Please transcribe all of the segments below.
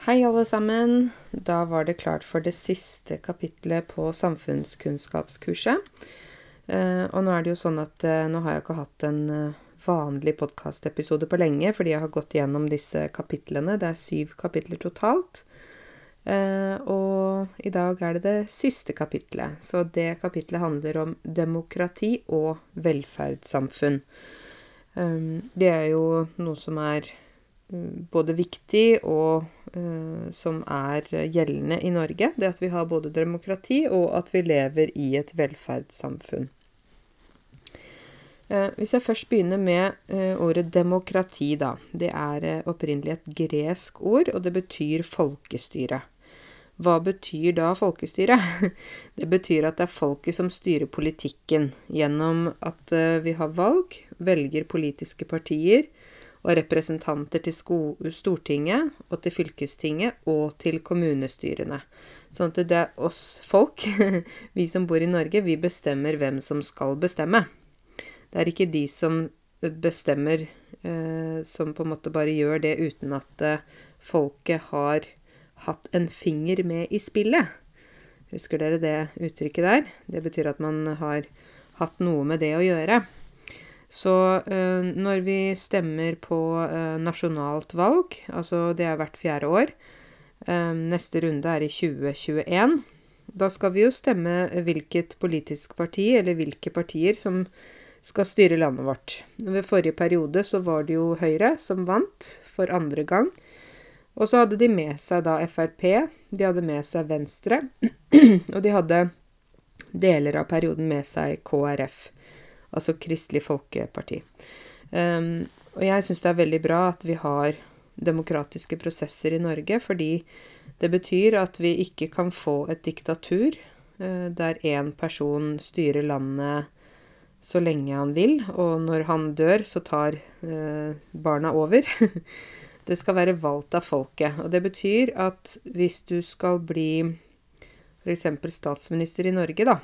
Hei, alle sammen. Da var det klart for det siste kapitlet på samfunnskunnskapskurset. Eh, og nå er det jo sånn at eh, nå har jeg ikke hatt en eh, vanlig podkastepisode på lenge, fordi jeg har gått gjennom disse kapitlene. Det er syv kapitler totalt. Og i dag er det det siste kapitlet. Så det kapitlet handler om demokrati og velferdssamfunn. Det er jo noe som er både viktig og uh, som er gjeldende i Norge. Det at vi har både demokrati og at vi lever i et velferdssamfunn. Uh, hvis jeg først begynner med uh, ordet demokrati, da. Det er opprinnelig et gresk ord, og det betyr folkestyre. Hva betyr da folkestyre? Det betyr at det er folket som styrer politikken gjennom at eh, vi har valg, velger politiske partier og representanter til Stortinget og til fylkestinget og til kommunestyrene. Sånn at det er oss folk, vi som bor i Norge, vi bestemmer hvem som skal bestemme. Det er ikke de som bestemmer, eh, som på en måte bare gjør det uten at eh, folket har hatt en finger med i spillet. Husker dere det uttrykket der? Det betyr at man har hatt noe med det å gjøre. Så øh, når vi stemmer på øh, nasjonalt valg, altså det er hvert fjerde år øh, Neste runde er i 2021. Da skal vi jo stemme hvilket politisk parti, eller hvilke partier, som skal styre landet vårt. Ved forrige periode så var det jo Høyre som vant for andre gang. Og så hadde de med seg da Frp, de hadde med seg Venstre, og de hadde deler av perioden med seg KrF, altså Kristelig Folkeparti. Um, og jeg syns det er veldig bra at vi har demokratiske prosesser i Norge, fordi det betyr at vi ikke kan få et diktatur uh, der én person styrer landet så lenge han vil, og når han dør, så tar uh, barna over. Det skal være valgt av folket. Og det betyr at hvis du skal bli f.eks. statsminister i Norge, da,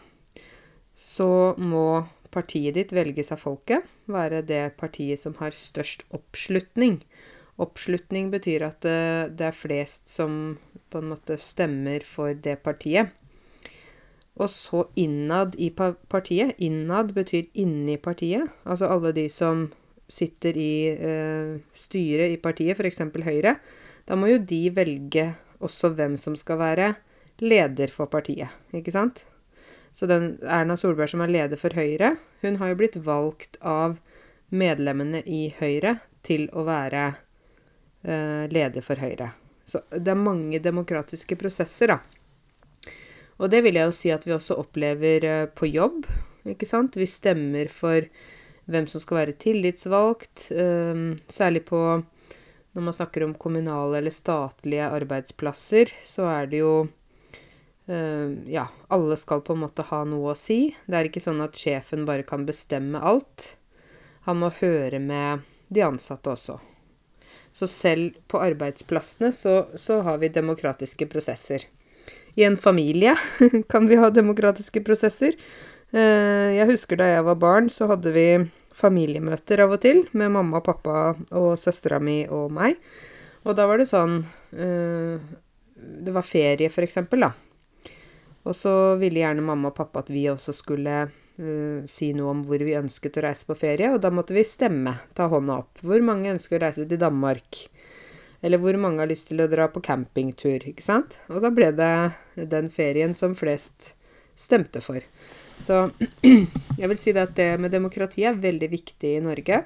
så må partiet ditt velges av folket. Være det partiet som har størst oppslutning. Oppslutning betyr at det, det er flest som på en måte stemmer for det partiet. Og så innad i partiet. Innad betyr inni partiet. Altså alle de som sitter i eh, styret i partiet, f.eks. Høyre, da må jo de velge også hvem som skal være leder for partiet, ikke sant? Så den Erna Solberg som er leder for Høyre, hun har jo blitt valgt av medlemmene i Høyre til å være eh, leder for Høyre. Så det er mange demokratiske prosesser, da. Og det vil jeg jo si at vi også opplever eh, på jobb, ikke sant? Vi stemmer for hvem som skal være tillitsvalgt. Ehm, særlig på når man snakker om kommunale eller statlige arbeidsplasser, så er det jo Ja, alle skal på en måte ha noe å si. Det er ikke sånn at sjefen bare kan bestemme alt. Han må høre med de ansatte også. Så selv på arbeidsplassene så, så har vi demokratiske prosesser. I en familie kan vi ha demokratiske prosesser. Eh, jeg husker da jeg var barn, så hadde vi familiemøter av og til med mamma, pappa og søstera mi og meg. Og da var det sånn eh, Det var ferie, for eksempel, da. Og så ville gjerne mamma og pappa at vi også skulle uh, si noe om hvor vi ønsket å reise på ferie, og da måtte vi stemme, ta hånda opp. Hvor mange ønsker å reise til Danmark? Eller hvor mange har lyst til å dra på campingtur, ikke sant? Og da ble det den ferien som flest stemte for. Så jeg vil si det at det med demokrati er veldig viktig i Norge.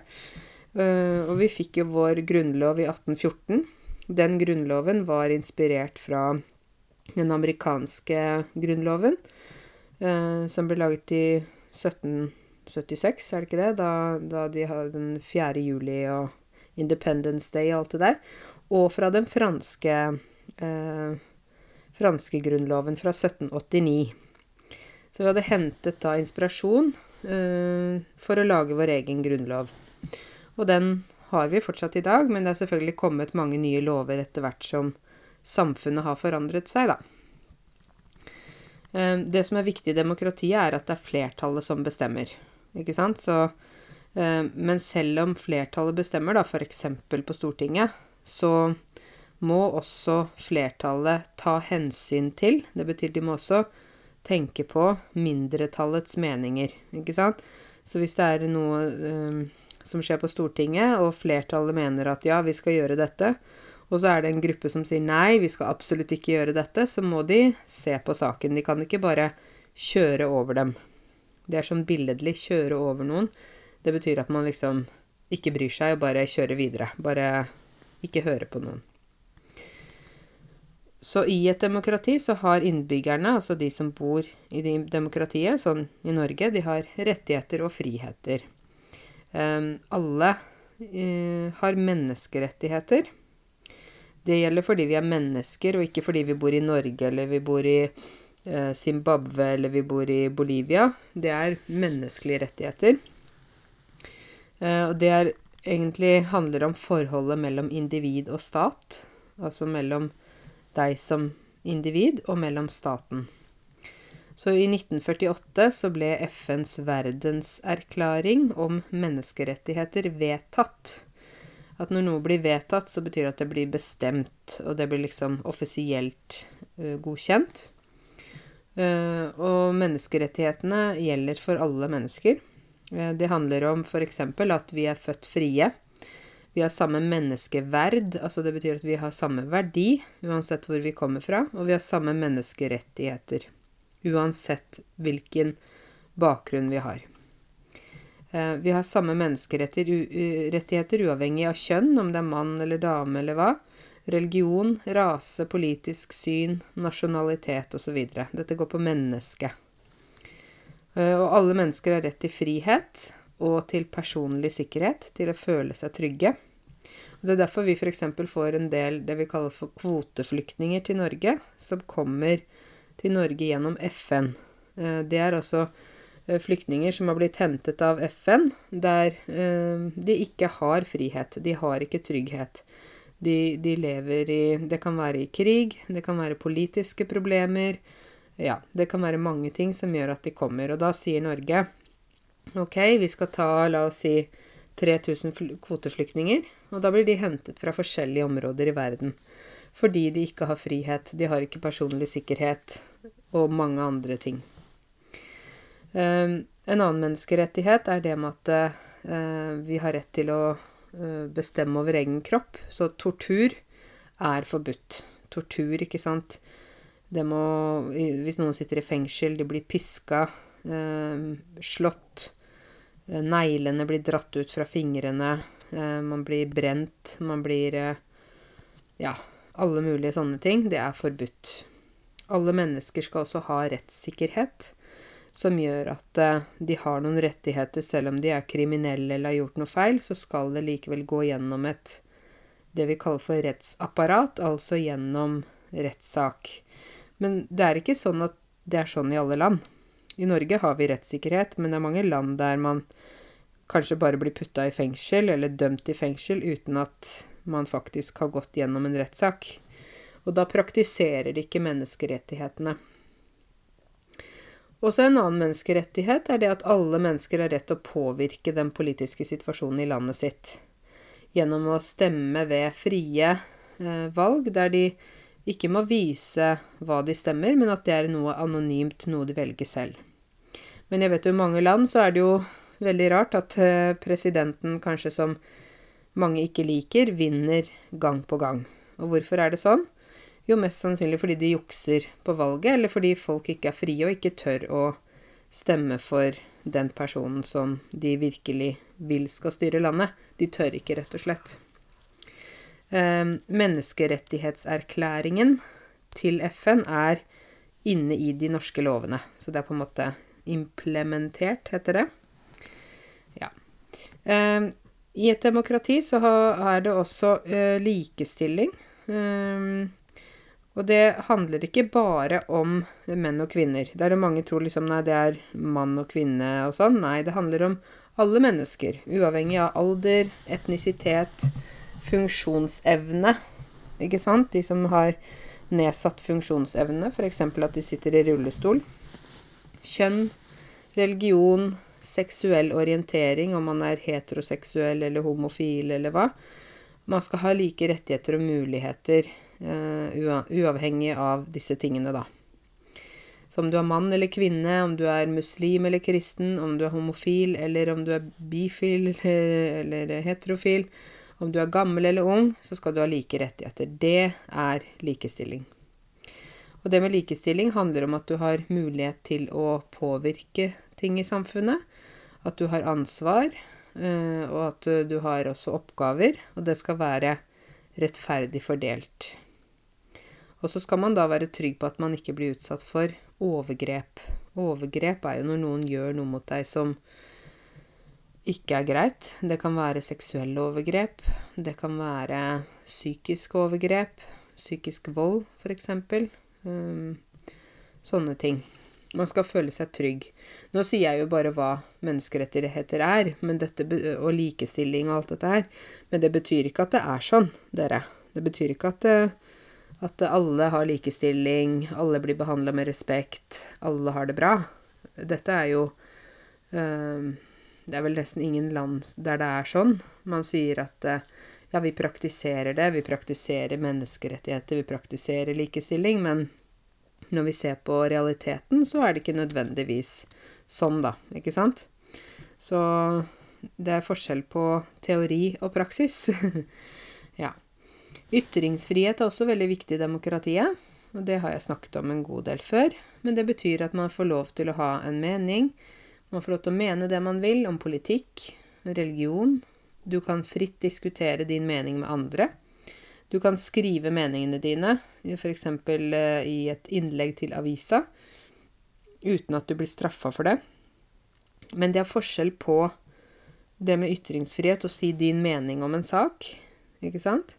Uh, og vi fikk jo vår grunnlov i 1814. Den grunnloven var inspirert fra den amerikanske grunnloven, eh, som ble laget i 1776, er det ikke det? Da, da de hadde den 4. juli og Independence Day og alt det der. Og fra den franske, eh, franske grunnloven fra 1789. Så vi hadde hentet da inspirasjon eh, for å lage vår egen grunnlov. Og den har vi fortsatt i dag, men det er selvfølgelig kommet mange nye lover etter hvert som samfunnet har forandret seg, da. Uh, det som er viktig i demokratiet, er at det er flertallet som bestemmer. Ikke sant? Så, uh, men selv om flertallet bestemmer, da, f.eks. på Stortinget, så må også flertallet ta hensyn til. Det betyr de må også tenke på mindretallets meninger, ikke sant. Så hvis det er noe um, som skjer på Stortinget, og flertallet mener at ja, vi skal gjøre dette, og så er det en gruppe som sier nei, vi skal absolutt ikke gjøre dette, så må de se på saken. De kan ikke bare kjøre over dem. Det er sånn billedlig kjøre over noen. Det betyr at man liksom ikke bryr seg og bare kjører videre. Bare ikke høre på noen. Så i et demokrati så har innbyggerne, altså de som bor i demokratiet, sånn i Norge, de har rettigheter og friheter. Um, alle uh, har menneskerettigheter. Det gjelder fordi vi er mennesker, og ikke fordi vi bor i Norge, eller vi bor i eh, Zimbabwe, eller vi bor i Bolivia. Det er menneskelige rettigheter. Eh, og det er egentlig handler om forholdet mellom individ og stat. Altså mellom deg som individ og mellom staten. Så i 1948 så ble FNs verdenserklæring om menneskerettigheter vedtatt at når noe blir vedtatt, så betyr det at det blir bestemt, og det blir liksom offisielt uh, godkjent. Uh, og menneskerettighetene gjelder for alle mennesker. Uh, det handler om f.eks. at vi er født frie. Vi har samme menneskeverd, altså det betyr at vi har samme verdi uansett hvor vi kommer fra, og vi har samme menneskerettigheter uansett hvilken bakgrunn vi har. Eh, vi har samme menneskerettigheter uavhengig av kjønn, om det er mann eller dame eller hva. Religion, rase, politisk syn, nasjonalitet osv. Dette går på mennesket. Eh, og alle mennesker har rett til frihet og til personlig sikkerhet, til å føle seg trygge. Og det er derfor vi f.eks. får en del det vi kaller for kvoteflyktninger til Norge, som kommer til Norge gjennom FN. Eh, det er også Eh, flyktninger som har blitt hentet av FN, der eh, de ikke har frihet. De har ikke trygghet. De, de, lever i Det kan være i krig, det kan være politiske problemer. Ja, det kan være mange ting som gjør at de kommer. Og da sier Norge OK, vi skal ta, la oss si, 3000 kvoteflyktninger. Og da blir de hentet fra forskjellige områder i verden. Fordi de ikke har frihet, de har ikke personlig sikkerhet og mange andre ting. Um, en annen menneskerettighet er det med at uh, vi har rett til å uh, bestemme over egen kropp. Så tortur er forbudt. Tortur, ikke sant. Det må Hvis noen sitter i fengsel, de blir piska, uh, slått, neglene blir dratt ut fra fingrene, man blir brent, man blir Ja, alle mulige sånne ting. Det er forbudt. Alle mennesker skal også ha rettssikkerhet som gjør at uh, de har noen rettigheter selv om de er kriminelle eller har gjort noe feil, så skal det likevel gå gjennom et det vi kaller for rettsapparat, altså gjennom rettssak. Men det er ikke sånn at det er sånn i alle land. I Norge har vi rettssikkerhet, men det er mange land der man kanskje bare blir putta i fengsel eller dømt i fengsel uten at man faktisk har gått gjennom en rettssak. Og da praktiserer de ikke menneskerettighetene. Også en annen menneskerettighet er det at alle mennesker har rett til å påvirke den politiske situasjonen i landet sitt. Gjennom å stemme ved frie eh, valg, der de ikke må vise hva de stemmer, men at det er noe anonymt, noe de velger selv. Men jeg vet jo i mange land så er det jo veldig rart at eh, presidenten, kanskje som mange ikke liker, vinner gang på gang. Og hvorfor er det sånn? Jo, mest sannsynlig fordi de jukser på valget, eller fordi folk ikke er frie og ikke tør å stemme for den personen som de virkelig vil skal styre landet. De tør ikke, rett og slett. Eh, menneskerettighetserklæringen til FN er inne i de norske lovene. Så det er på en måte implementert, heter det. Ja. Eh, I et demokrati så er det også eh, likestilling. Eh, og det handler ikke bare om menn og kvinner. Der er mange tror liksom nei, det er mann og kvinne og sånn. Nei, det handler om alle mennesker. Uavhengig av alder, etnisitet, funksjonsevne. Ikke sant? De som har nedsatt funksjonsevne, f.eks. at de sitter i rullestol. Kjønn, religion, seksuell orientering, om man er heteroseksuell eller homofil eller hva. Man skal ha like rettigheter og muligheter uavhengig av disse tingene, da. Så om du er mann eller kvinne, om du er muslim eller kristen, om du er homofil eller om du er bifil eller, eller heterofil, om du er gammel eller ung, så skal du ha like rettigheter. Det er likestilling. Og det med likestilling handler om at du har mulighet til å påvirke ting i samfunnet. At du har ansvar, eh, og at du har også oppgaver. Og det skal være rettferdig fordelt. Og så skal man da være trygg på at man ikke blir utsatt for overgrep. Overgrep er jo når noen gjør noe mot deg som ikke er greit. Det kan være seksuelle overgrep. Det kan være psykiske overgrep. Psykisk vold, f.eks. Um, sånne ting. Man skal føle seg trygg. Nå sier jeg jo bare hva menneskerettigheter er, dette, og likestilling og alt dette her, men det betyr ikke at det er sånn, dere. Det betyr ikke at, det, at alle har likestilling, alle blir behandla med respekt, alle har det bra. Dette er jo um, Det er vel nesten ingen land der det er sånn. Man sier at ja, vi praktiserer det, vi praktiserer menneskerettigheter, vi praktiserer likestilling, men når vi ser på realiteten, så er det ikke nødvendigvis sånn, da. Ikke sant? Så det er forskjell på teori og praksis. ja. Ytringsfrihet er også veldig viktig i demokratiet, og det har jeg snakket om en god del før. Men det betyr at man får lov til å ha en mening. Man får lov til å mene det man vil om politikk, religion. Du kan fritt diskutere din mening med andre. Du kan skrive meningene dine, f.eks. Eh, i et innlegg til avisa, uten at du blir straffa for det. Men det er forskjell på det med ytringsfrihet, å si din mening om en sak, ikke sant,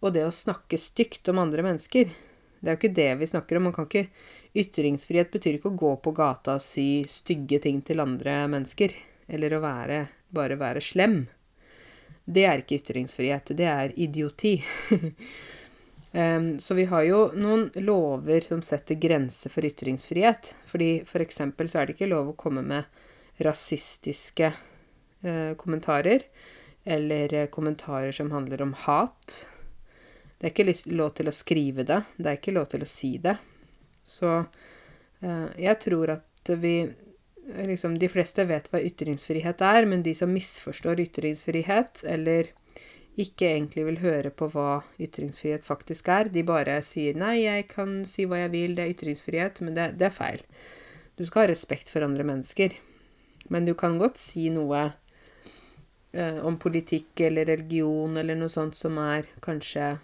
og det å snakke stygt om andre mennesker. Det er jo ikke det vi snakker om. Man kan ikke Ytringsfrihet betyr ikke å gå på gata og si stygge ting til andre mennesker, eller å være bare være slem. Det er ikke ytringsfrihet, det er idioti. um, så vi har jo noen lover som setter grenser for ytringsfrihet. Fordi for eksempel så er det ikke lov å komme med rasistiske uh, kommentarer. Eller uh, kommentarer som handler om hat. Det er ikke lov til å skrive det. Det er ikke lov til å si det. Så uh, jeg tror at vi liksom, De fleste vet hva ytringsfrihet er, men de som misforstår ytringsfrihet, eller ikke egentlig vil høre på hva ytringsfrihet faktisk er, de bare sier 'nei, jeg kan si hva jeg vil, det er ytringsfrihet', men det, det er feil. Du skal ha respekt for andre mennesker. Men du kan godt si noe eh, om politikk eller religion eller noe sånt som er kanskje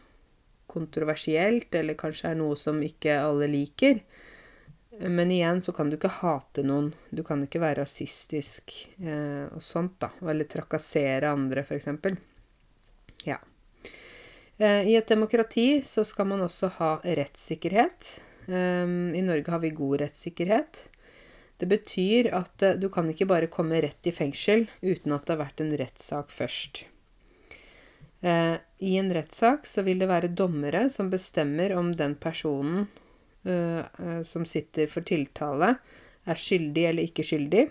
kontroversielt, eller kanskje er noe som ikke alle liker. Men igjen så kan du ikke hate noen. Du kan ikke være rasistisk eh, og sånt, da. Eller trakassere andre, f.eks. Ja. Eh, I et demokrati så skal man også ha rettssikkerhet. Eh, I Norge har vi god rettssikkerhet. Det betyr at eh, du kan ikke bare komme rett i fengsel uten at det har vært en rettssak først. Eh, I en rettssak så vil det være dommere som bestemmer om den personen eh, som sitter for tiltale, er skyldig eller ikke skyldig.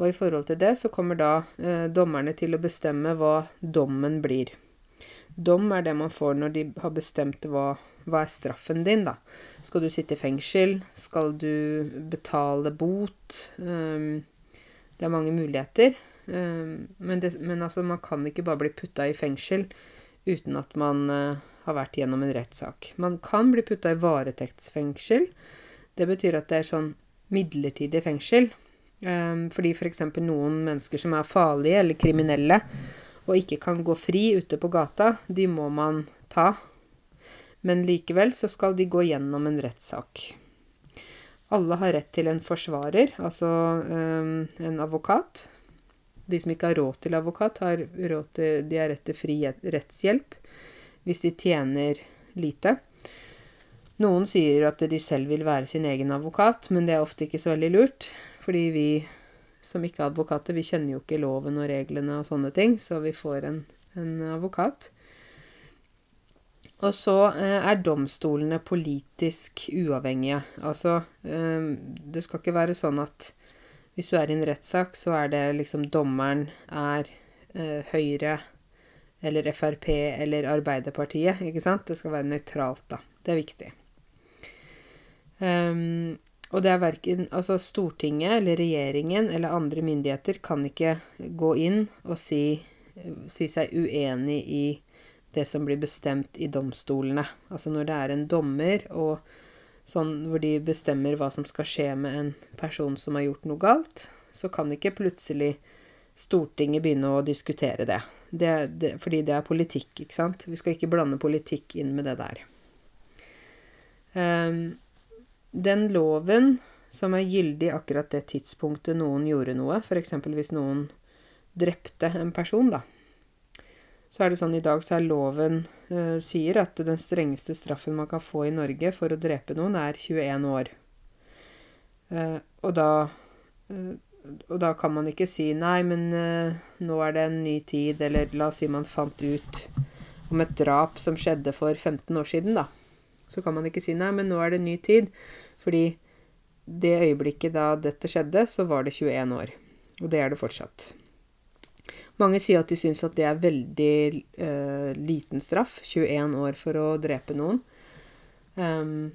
Og i forhold til det så kommer da eh, dommerne til å bestemme hva dommen blir. Dom er det man får når de har bestemt hva, hva er straffen din, da. Skal du sitte i fengsel? Skal du betale bot? Um, det er mange muligheter. Um, men, det, men altså, man kan ikke bare bli putta i fengsel uten at man uh, har vært gjennom en rettssak. Man kan bli putta i varetektsfengsel. Det betyr at det er sånn midlertidig fengsel. Um, fordi f.eks. For noen mennesker som er farlige eller kriminelle og ikke kan gå fri ute på gata, de må man ta. Men likevel så skal de gå gjennom en rettssak. Alle har rett til en forsvarer, altså um, en advokat. De som ikke har råd til advokat, har, råd til, de har rett til fri rettshjelp hvis de tjener lite. Noen sier at de selv vil være sin egen advokat, men det er ofte ikke så veldig lurt. Fordi vi som ikke er advokater, vi kjenner jo ikke loven og reglene og sånne ting, så vi får en, en advokat. Og så eh, er domstolene politisk uavhengige. Altså, eh, det skal ikke være sånn at hvis du er i en rettssak, så er det liksom dommeren er eh, høyre eller Frp eller Arbeiderpartiet, ikke sant? Det skal være nøytralt, da. Det er viktig. Um, og det er verken Altså, Stortinget eller regjeringen eller andre myndigheter kan ikke gå inn og si, si seg uenig i det som blir bestemt i domstolene. Altså når det er en dommer og sånn hvor de bestemmer hva som skal skje med en person som har gjort noe galt, så kan ikke plutselig Stortinget begynne å diskutere det. det, det fordi det er politikk, ikke sant. Vi skal ikke blande politikk inn med det der. Um, den loven som er gyldig akkurat det tidspunktet noen gjorde noe, f.eks. hvis noen drepte en person, da, så er det sånn i dag så er loven eh, sier at den strengeste straffen man kan få i Norge for å drepe noen, er 21 år. Eh, og da eh, og da kan man ikke si 'nei, men nå er det en ny tid', eller la oss si man fant ut om et drap som skjedde for 15 år siden, da. Så kan man ikke si 'nei, men nå er det en ny tid', fordi det øyeblikket da dette skjedde, så var det 21 år. Og det er det fortsatt. Mange sier at de syns at det er veldig uh, liten straff. 21 år for å drepe noen. Um,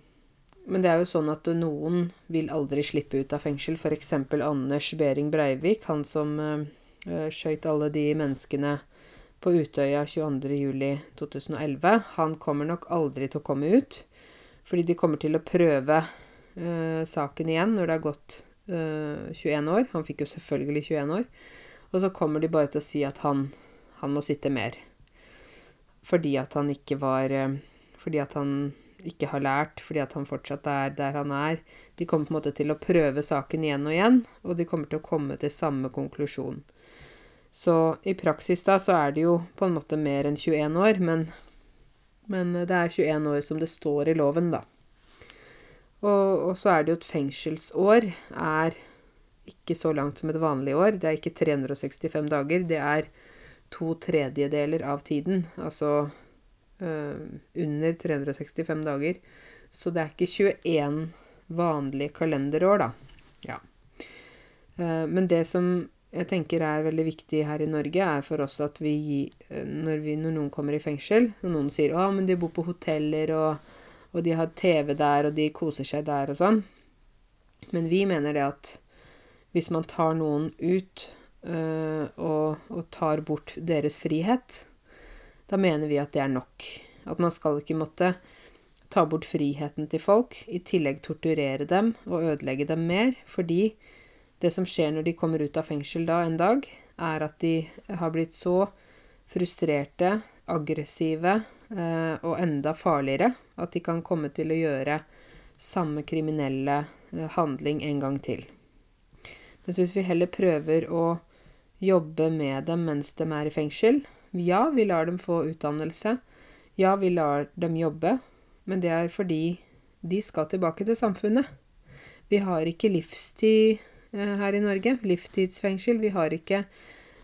men det er jo sånn at noen vil aldri slippe ut av fengsel. F.eks. Anders Behring Breivik, han som uh, skøyt alle de menneskene på Utøya 22.07.2011. Han kommer nok aldri til å komme ut, fordi de kommer til å prøve uh, saken igjen når det har gått uh, 21 år. Han fikk jo selvfølgelig 21 år. Og så kommer de bare til å si at han, han må sitte mer. Fordi at han ikke var uh, Fordi at han ikke har lært, fordi at han fortsatt er der han er. De kommer på en måte til å prøve saken igjen og igjen, og de kommer til å komme til samme konklusjon. Så i praksis da så er det jo på en måte mer enn 21 år, men, men det er 21 år som det står i loven, da. Og, og så er det jo et fengselsår er ikke så langt som et vanlig år. Det er ikke 365 dager. Det er to tredjedeler av tiden. Altså øh, under 365 dager. Så det er ikke 21 vanlige kalenderår, da. Ja. Uh, men det som jeg tenker er veldig viktig her i Norge, er for oss at vi når, vi, når noen kommer i fengsel, og noen sier 'Å, men de bor på hoteller', og, og de har TV der, og de koser seg der, og sånn. Men vi mener det at hvis man tar noen ut øh, og, og, tar bort deres frihet, da mener vi at det er nok. At man skal ikke måtte ta bort friheten til folk, i tillegg torturere dem og ødelegge dem mer, fordi det som skjer når de kommer ut av fengsel da en dag, er at de har blitt så frustrerte, aggressive øh, og enda farligere at de kan komme til å gjøre samme kriminelle øh, handling en gang til. Mens hvis vi heller prøver å jobbe med dem mens de er i fengsel Ja, vi lar dem få utdannelse. Ja, vi lar dem jobbe. Men det er fordi de skal tilbake til samfunnet. Vi har ikke livstid eh, her i Norge. Livstidsfengsel. Vi har ikke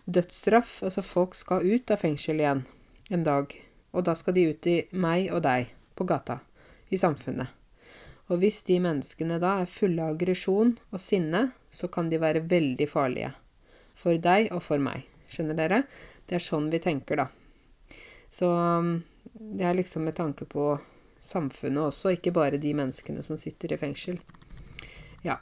dødsstraff. Altså, folk skal ut av fengsel igjen en dag. Og da skal de ut i meg og deg, på gata, i samfunnet. Og hvis de menneskene da er fulle av aggresjon og sinne, så kan de være veldig farlige. For deg og for meg. Skjønner dere? Det er sånn vi tenker, da. Så um, det er liksom med tanke på samfunnet også, ikke bare de menneskene som sitter i fengsel. Ja.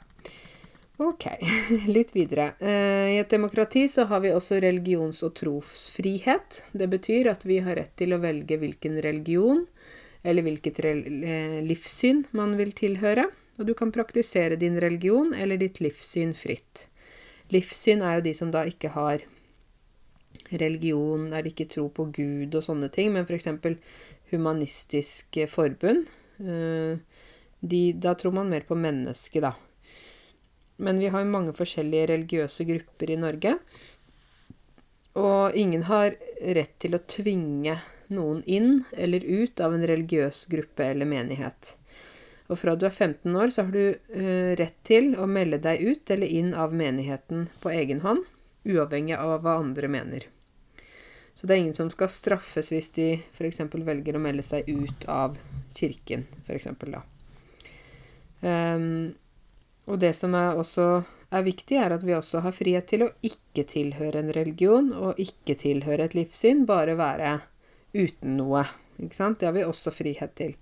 Ok, litt videre. Eh, I et demokrati så har vi også religions- og trosfrihet. Det betyr at vi har rett til å velge hvilken religion eller hvilket eh, livssyn man vil tilhøre, og du kan praktisere din religion eller ditt livssyn fritt. Livssyn er jo de som da ikke har religion, der de ikke tror på Gud og sånne ting, men f.eks. humanistisk forbund. Eh, de, da tror man mer på mennesket, da. Men vi har jo mange forskjellige religiøse grupper i Norge. Og ingen har rett til å tvinge noen inn eller ut av en religiøs gruppe eller menighet. Og fra du er 15 år, så har du eh, rett til å melde deg ut eller inn av menigheten på egen hånd, uavhengig av hva andre mener. Så det er ingen som skal straffes hvis de f.eks. velger å melde seg ut av kirken, f.eks. da. Um, og det som er også er viktig, er at vi også har frihet til å ikke tilhøre en religion og ikke tilhøre et livssyn, bare være uten noe. Ikke sant? Det har vi også frihet til.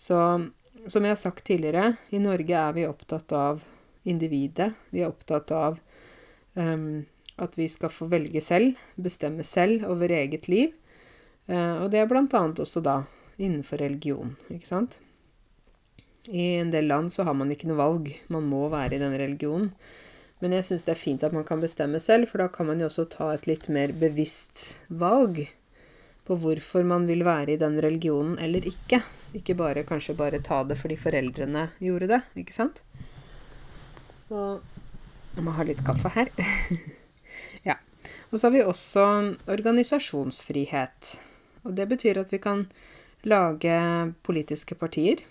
Så som jeg har sagt tidligere, i Norge er vi opptatt av individet. Vi er opptatt av um, at vi skal få velge selv, bestemme selv over eget liv. Uh, og det er blant annet også da innenfor religion, ikke sant. I en del land så har man ikke noe valg. Man må være i den religionen. Men jeg syns det er fint at man kan bestemme selv, for da kan man jo også ta et litt mer bevisst valg på hvorfor man vil være i den religionen eller ikke. Ikke bare kanskje bare ta det fordi foreldrene gjorde det, ikke sant? Så jeg må ha litt kaffe her. ja. Og så har vi også organisasjonsfrihet. Og det betyr at vi kan lage politiske partier.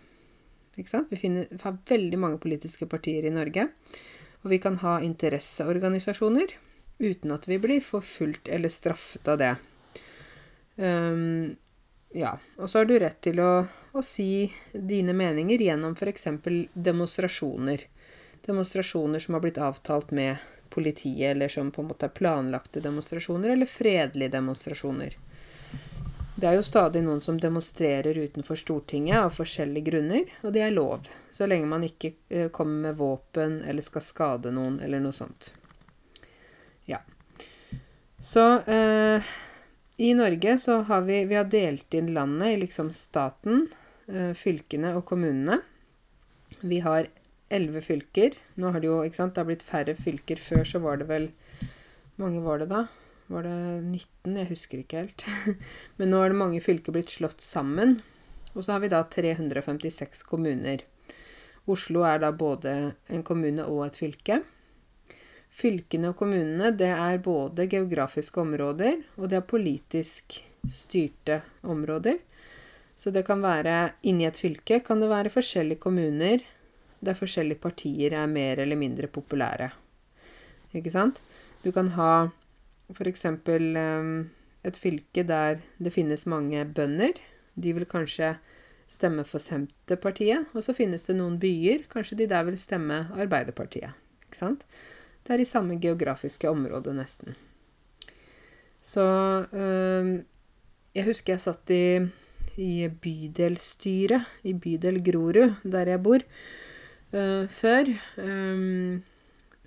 Ikke sant? Vi, finner, vi har veldig mange politiske partier i Norge. Og vi kan ha interesseorganisasjoner uten at vi blir forfulgt eller straffet av det. Um, ja. Og så har du rett til å, å si dine meninger gjennom f.eks. demonstrasjoner. Demonstrasjoner som har blitt avtalt med politiet, eller som på en måte er planlagte demonstrasjoner, eller fredelige demonstrasjoner. Det er jo stadig noen som demonstrerer utenfor Stortinget av forskjellige grunner, og det er lov. Så lenge man ikke eh, kommer med våpen eller skal skade noen eller noe sånt. Ja. Så eh, i Norge så har vi, vi har delt inn landet i liksom staten, eh, fylkene og kommunene. Vi har elleve fylker. Nå har det jo, ikke sant, det har blitt færre fylker. Før så var det vel mange var det da? Var det 19? Jeg husker ikke helt. Men nå er det mange fylker blitt slått sammen. Og så har vi da 356 kommuner. Oslo er da både en kommune og et fylke. Fylkene og kommunene det er både geografiske områder, og det er politisk styrte områder. Så det kan være inni et fylke kan det være forskjellige kommuner der forskjellige partier er mer eller mindre populære. Ikke sant? Du kan ha f.eks. Um, et fylke der det finnes mange bønder. De vil kanskje stemme for Senterpartiet. Og så finnes det noen byer, kanskje de der vil stemme Arbeiderpartiet. Ikke sant? Det er i samme geografiske område, nesten. Så øh, Jeg husker jeg satt i, i bydelsstyret i bydel Grorud, der jeg bor, øh, før. Øh,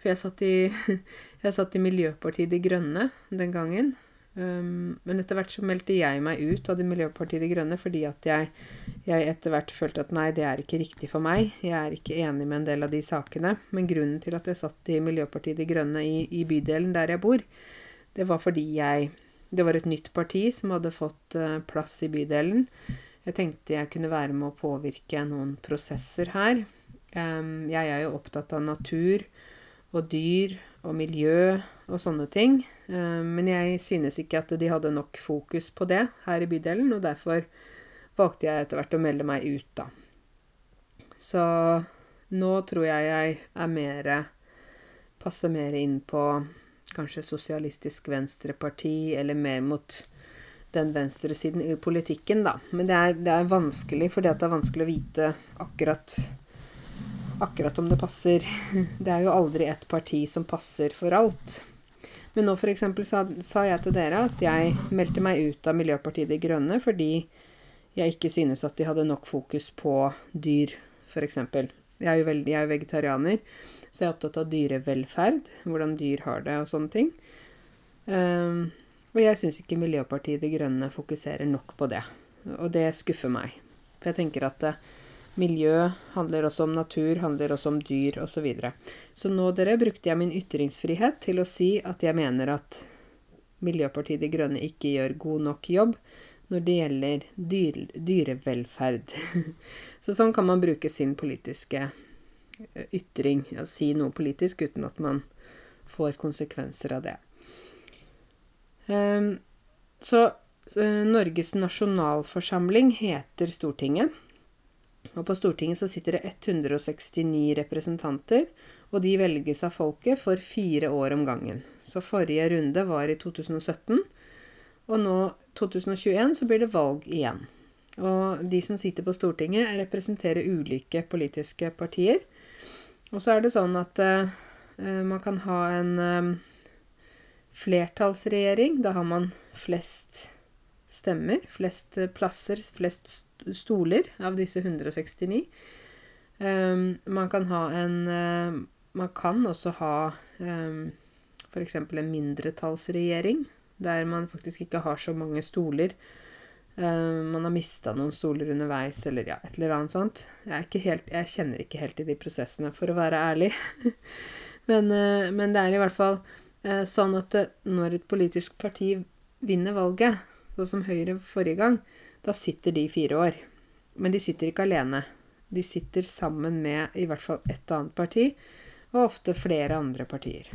for jeg satt, i, jeg satt i Miljøpartiet De Grønne den gangen. Um, men etter hvert så meldte jeg meg ut av det Miljøpartiet De Grønne fordi at jeg, jeg etter hvert følte at nei, det er ikke riktig for meg. Jeg er ikke enig med en del av de sakene. Men grunnen til at jeg satt i Miljøpartiet De Grønne i, i bydelen der jeg bor, det var fordi jeg Det var et nytt parti som hadde fått uh, plass i bydelen. Jeg tenkte jeg kunne være med å påvirke noen prosesser her. Um, jeg er jo opptatt av natur og dyr og miljø og sånne ting. Eh, men jeg synes ikke at de hadde nok fokus på det her i bydelen, og derfor valgte jeg etter hvert å melde meg ut, da. Så nå tror jeg jeg er mer Passer mer inn på kanskje Sosialistisk Venstreparti, eller mer mot den venstresiden i politikken, da. Men det er, det er vanskelig, fordi det er vanskelig å vite akkurat akkurat om det passer. Det er jo aldri ett parti som passer for alt. Men nå f.eks. Sa, sa jeg til dere at jeg meldte meg ut av Miljøpartiet De Grønne fordi jeg ikke synes at de hadde nok fokus på dyr, f.eks. Jeg er jo veldig, jeg er vegetarianer, så jeg er opptatt av dyrevelferd. Hvordan dyr har det og sånne ting. Um, og jeg syns ikke Miljøpartiet De Grønne fokuserer nok på det. Og det skuffer meg. For jeg tenker at uh, Miljø handler også om natur, handler også om dyr osv. Så, videre. så nå dere brukte jeg min ytringsfrihet til å si at jeg mener at Miljøpartiet De Grønne ikke gjør god nok jobb når det gjelder dyr, dyrevelferd. så sånn kan man bruke sin politiske ytring, å si noe politisk uten at man får konsekvenser av det. Um, så Norges nasjonalforsamling heter Stortinget. Og på Stortinget så sitter det 169 representanter, og de velges av folket for fire år om gangen. Så forrige runde var i 2017, og nå 2021 så blir det valg igjen. Og de som sitter på Stortinget, representerer ulike politiske partier. Og så er det sånn at uh, man kan ha en eh, flertallsregjering. Da har man flest stemmer, flest eh, plasser, flest stoler av disse 169. Um, man kan ha en uh, Man kan også ha um, f.eks. en mindretallsregjering, der man faktisk ikke har så mange stoler. Um, man har mista noen stoler underveis, eller ja, et eller annet sånt. Jeg, helt, jeg kjenner ikke helt i de prosessene, for å være ærlig. men, uh, men, det er i hvert fall uh, sånn at når et politisk parti vinner valget, sånn som Høyre forrige gang, da sitter de fire år. Men de sitter ikke alene. De sitter sammen med i hvert fall ett annet parti, og ofte flere andre partier.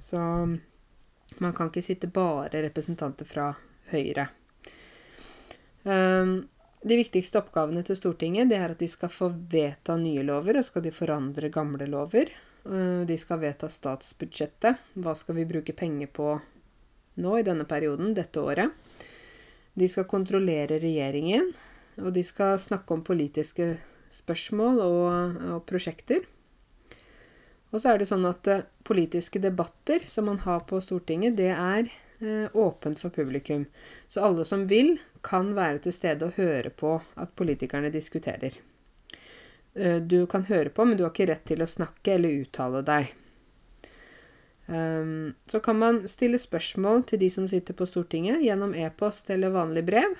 Så man kan ikke sitte bare representanter fra Høyre. Um, de viktigste oppgavene til Stortinget det er at de skal få vedta nye lover, og skal de forandre gamle lover. Uh, de skal vedta statsbudsjettet. Hva skal vi bruke penger på nå i denne perioden, dette året? De skal kontrollere regjeringen, og de skal snakke om politiske spørsmål og, og prosjekter. Og så er det sånn at uh, politiske debatter som man har på Stortinget, det er uh, åpent for publikum. Så alle som vil, kan være til stede og høre på at politikerne diskuterer. Uh, du kan høre på, men du har ikke rett til å snakke eller uttale deg. Um, så kan man stille spørsmål til de som sitter på Stortinget, gjennom e-post eller vanlig brev.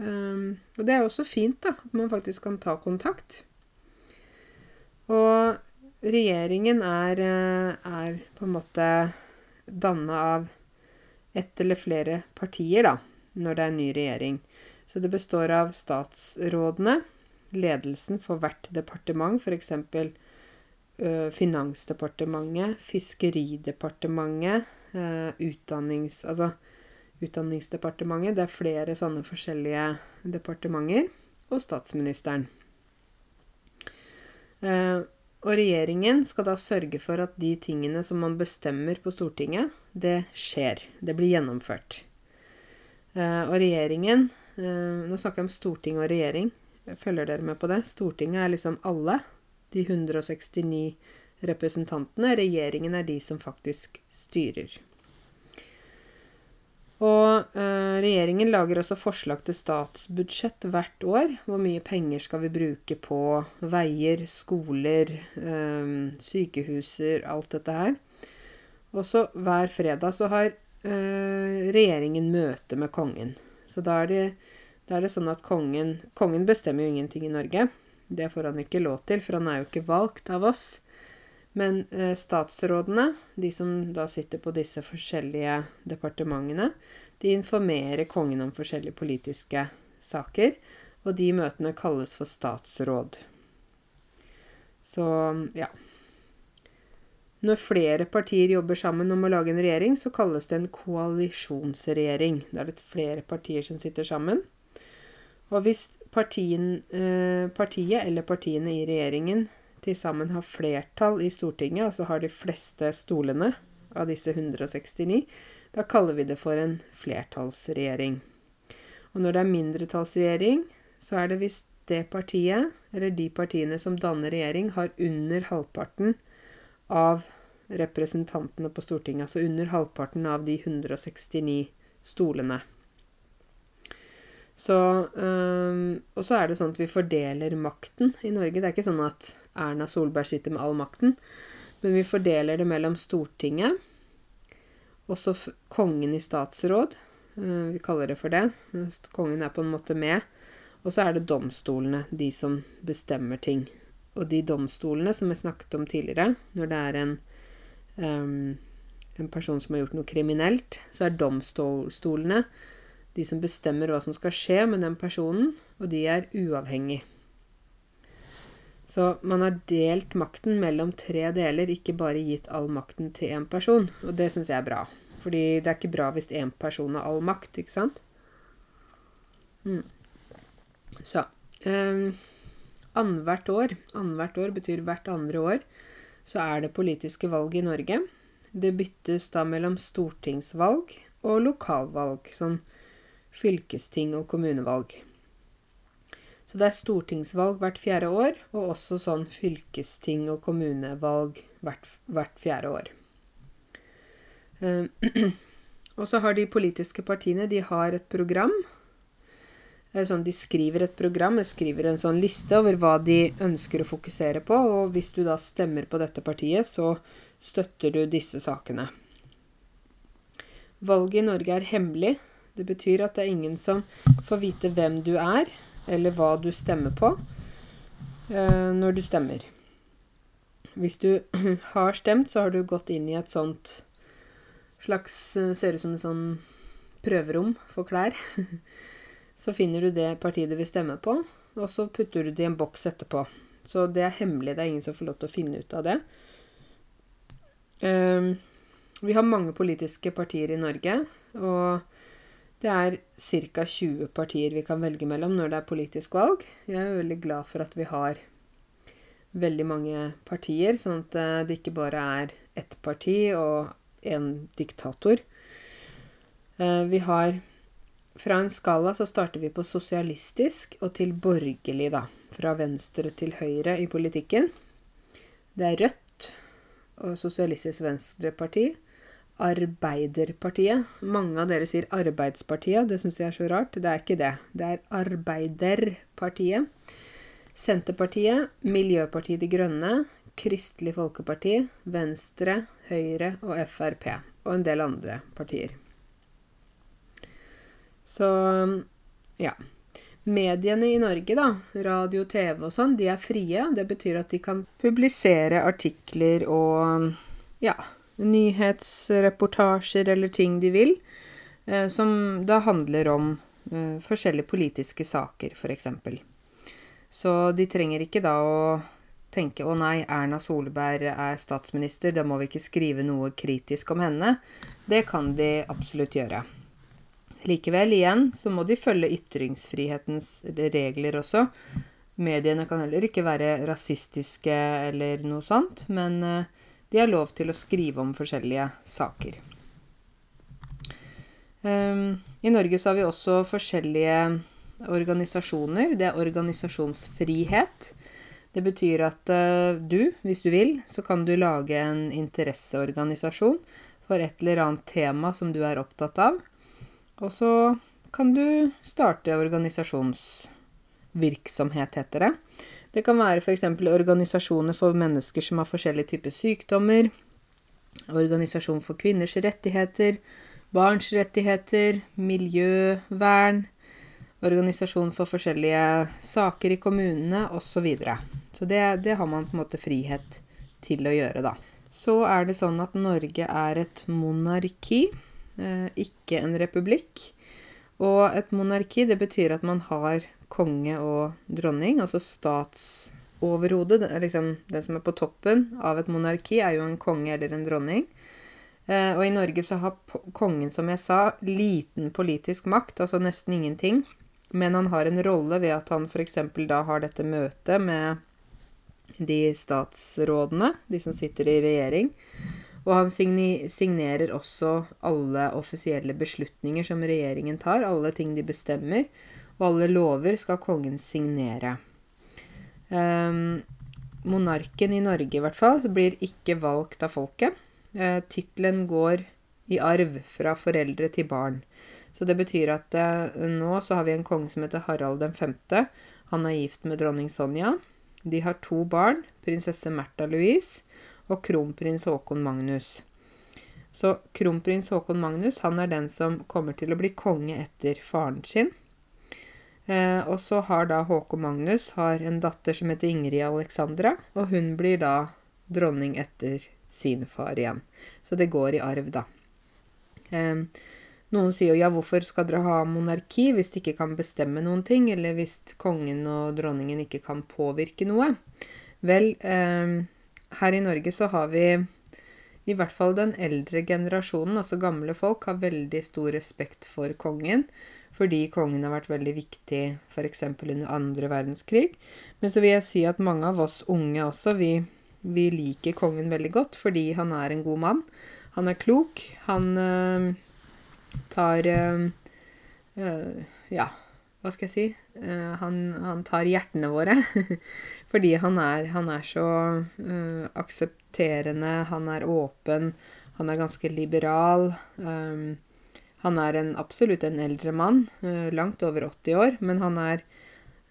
Um, og det er også fint, da, at man faktisk kan ta kontakt. Og regjeringen er, eh, er på en måte danna av ett eller flere partier, da, når det er en ny regjering. Så det består av statsrådene, ledelsen for hvert departement, f.eks. Finansdepartementet, Fiskeridepartementet, utdannings... Altså Utdanningsdepartementet. Det er flere sånne forskjellige departementer. Og statsministeren. og regjeringen skal da sørge for at de tingene som man bestemmer på Stortinget, det skjer. Det blir gjennomført. og regjeringen Nå snakker jeg om storting og regjering. Følger dere med på det? Stortinget er liksom alle de 169 representantene. Regjeringen er de som faktisk styrer. Og eh, regjeringen lager også forslag til statsbudsjett hvert år. Hvor mye penger skal vi bruke på veier, skoler, eh, sykehuser, alt dette her. Og så hver fredag så har eh, regjeringen møte med kongen. Så da er, det, da er det sånn at kongen Kongen bestemmer jo ingenting i Norge. Det får han ikke lov til, for han er jo ikke valgt av oss. Men eh, statsrådene, de som da sitter på disse forskjellige departementene, de informerer kongen om forskjellige politiske saker, og de møtene kalles for statsråd. Så ja. Når flere partier jobber sammen om å lage en regjering, så kalles det en koalisjonsregjering. Da er det flere partier som sitter sammen. Og hvis partien, eh, partiet eller partiene i regjeringen til sammen har flertall i Stortinget, altså har de fleste stolene av disse 169, da kaller vi det for en flertallsregjering. Og når det er mindretallsregjering, så er det hvis det partiet, eller de partiene som danner regjering, har under halvparten av representantene på Stortinget, altså under halvparten av de 169 stolene. Så, øh, og så er det sånn at vi fordeler makten i Norge. Det er ikke sånn at Erna Solberg sitter med all makten, men vi fordeler det mellom Stortinget, også kongen i statsråd. Øh, vi kaller det for det. Kongen er på en måte med. Og så er det domstolene, de som bestemmer ting. Og de domstolene som jeg snakket om tidligere, når det er en, øh, en person som har gjort noe kriminelt, så er domstolene de som bestemmer hva som skal skje med den personen, og de er uavhengig. Så man har delt makten mellom tre deler, ikke bare gitt all makten til én person. Og det syns jeg er bra. Fordi det er ikke bra hvis én person har all makt, ikke sant? Mm. Så um, Annethvert år, annethvert år betyr hvert andre år, så er det politiske valg i Norge. Det byttes da mellom stortingsvalg og lokalvalg. Sånn fylkesting og kommunevalg. Så det er stortingsvalg hvert fjerde år, og også sånn fylkesting og kommunevalg hvert, hvert fjerde år. Eh, og så har de politiske partiene de har et program. Sånn, de skriver et program, de skriver en sånn liste over hva de ønsker å fokusere på. Og hvis du da stemmer på dette partiet, så støtter du disse sakene. Valget i Norge er hemmelig. Det betyr at det er ingen som får vite hvem du er, eller hva du stemmer på, eh, når du stemmer. Hvis du har stemt, så har du gått inn i et sånt slags eh, Ser ut som et sånn prøverom for klær. Så finner du det partiet du vil stemme på, og så putter du det i en boks etterpå. Så det er hemmelig. Det er ingen som får lov til å finne ut av det. Um, vi har mange politiske partier i Norge, og det er ca. 20 partier vi kan velge mellom når det er politisk valg. Jeg er veldig glad for at vi har veldig mange partier, sånn at eh, det ikke bare er ett parti og en diktator. Eh, vi har Fra en skala så starter vi på sosialistisk og til borgerlig, da. Fra venstre til høyre i politikken. Det er Rødt og Sosialistisk Venstreparti. Arbeiderpartiet. Mange av dere sier Arbeidspartiet. Det syns jeg er så rart. Det er ikke det. Det er Arbeiderpartiet. Senterpartiet, Miljøpartiet De Grønne, Kristelig Folkeparti, Venstre, Høyre og Frp. Og en del andre partier. Så ja. Mediene i Norge, da, radio, TV og sånn, de er frie. Det betyr at de kan publisere artikler og ja, nyhetsreportasjer eller ting de vil, eh, som da handler om eh, forskjellige politiske saker, f.eks. Så de trenger ikke da å tenke 'Å nei, Erna Solberg er statsminister, da må vi ikke skrive noe kritisk om henne'. Det kan de absolutt gjøre. Likevel, igjen, så må de følge ytringsfrihetens regler også. Mediene kan heller ikke være rasistiske eller noe sånt, men uh, de har lov til å skrive om forskjellige saker. Um, I Norge så har vi også forskjellige organisasjoner. Det er organisasjonsfrihet. Det betyr at uh, du, hvis du vil, så kan du lage en interesseorganisasjon for et eller annet tema som du er opptatt av. Og så kan du starte organisasjonsvirksomhet, heter det. Det kan være f.eks. organisasjoner for mennesker som har forskjellige typer sykdommer. Organisasjon for kvinners rettigheter, barns rettigheter, miljøvern. Organisasjon for forskjellige saker i kommunene osv. Så, videre. så det, det har man på en måte frihet til å gjøre, da. Så er det sånn at Norge er et monarki, eh, ikke en republikk. Og et monarki, det betyr at man har konge og dronning, altså statsoverhodet. Liksom, den som er på toppen av et monarki, er jo en konge eller en dronning. Eh, og i Norge så har kongen, som jeg sa, liten politisk makt, altså nesten ingenting. Men han har en rolle ved at han f.eks. da har dette møtet med de statsrådene, de som sitter i regjering. Og han signerer også alle offisielle beslutninger som regjeringen tar, alle ting de bestemmer og alle lover skal kongen signere. Um, monarken i Norge, i hvert fall, blir ikke valgt av folket. Uh, Tittelen går i arv fra foreldre til barn. Så det betyr at uh, nå så har vi en konge som heter Harald 5. Han er gift med dronning Sonja. De har to barn, prinsesse Märtha Louise og kronprins Haakon Magnus. Så kronprins Haakon Magnus han er den som kommer til å bli konge etter faren sin. Eh, og så har da Håkon Magnus har en datter som heter Ingrid Alexandra, og hun blir da dronning etter sin far igjen. Så det går i arv, da. Eh, noen sier jo ja, hvorfor skal dere ha monarki hvis de ikke kan bestemme noen ting, eller hvis kongen og dronningen ikke kan påvirke noe? Vel, eh, her i Norge så har vi i hvert fall den eldre generasjonen, altså gamle folk, har veldig stor respekt for kongen fordi kongen har vært veldig viktig f.eks. under andre verdenskrig. Men så vil jeg si at mange av oss unge også, vi, vi liker kongen veldig godt fordi han er en god mann. Han er klok. Han øh, tar øh, øh, Ja, hva skal jeg si? uh, han, han, tar hjertene våre. Fordi han er, han er så aksepterende, han er åpen, han er ganske liberal. Um, han er en, absolutt en eldre mann, uh, langt over 80 år, men han er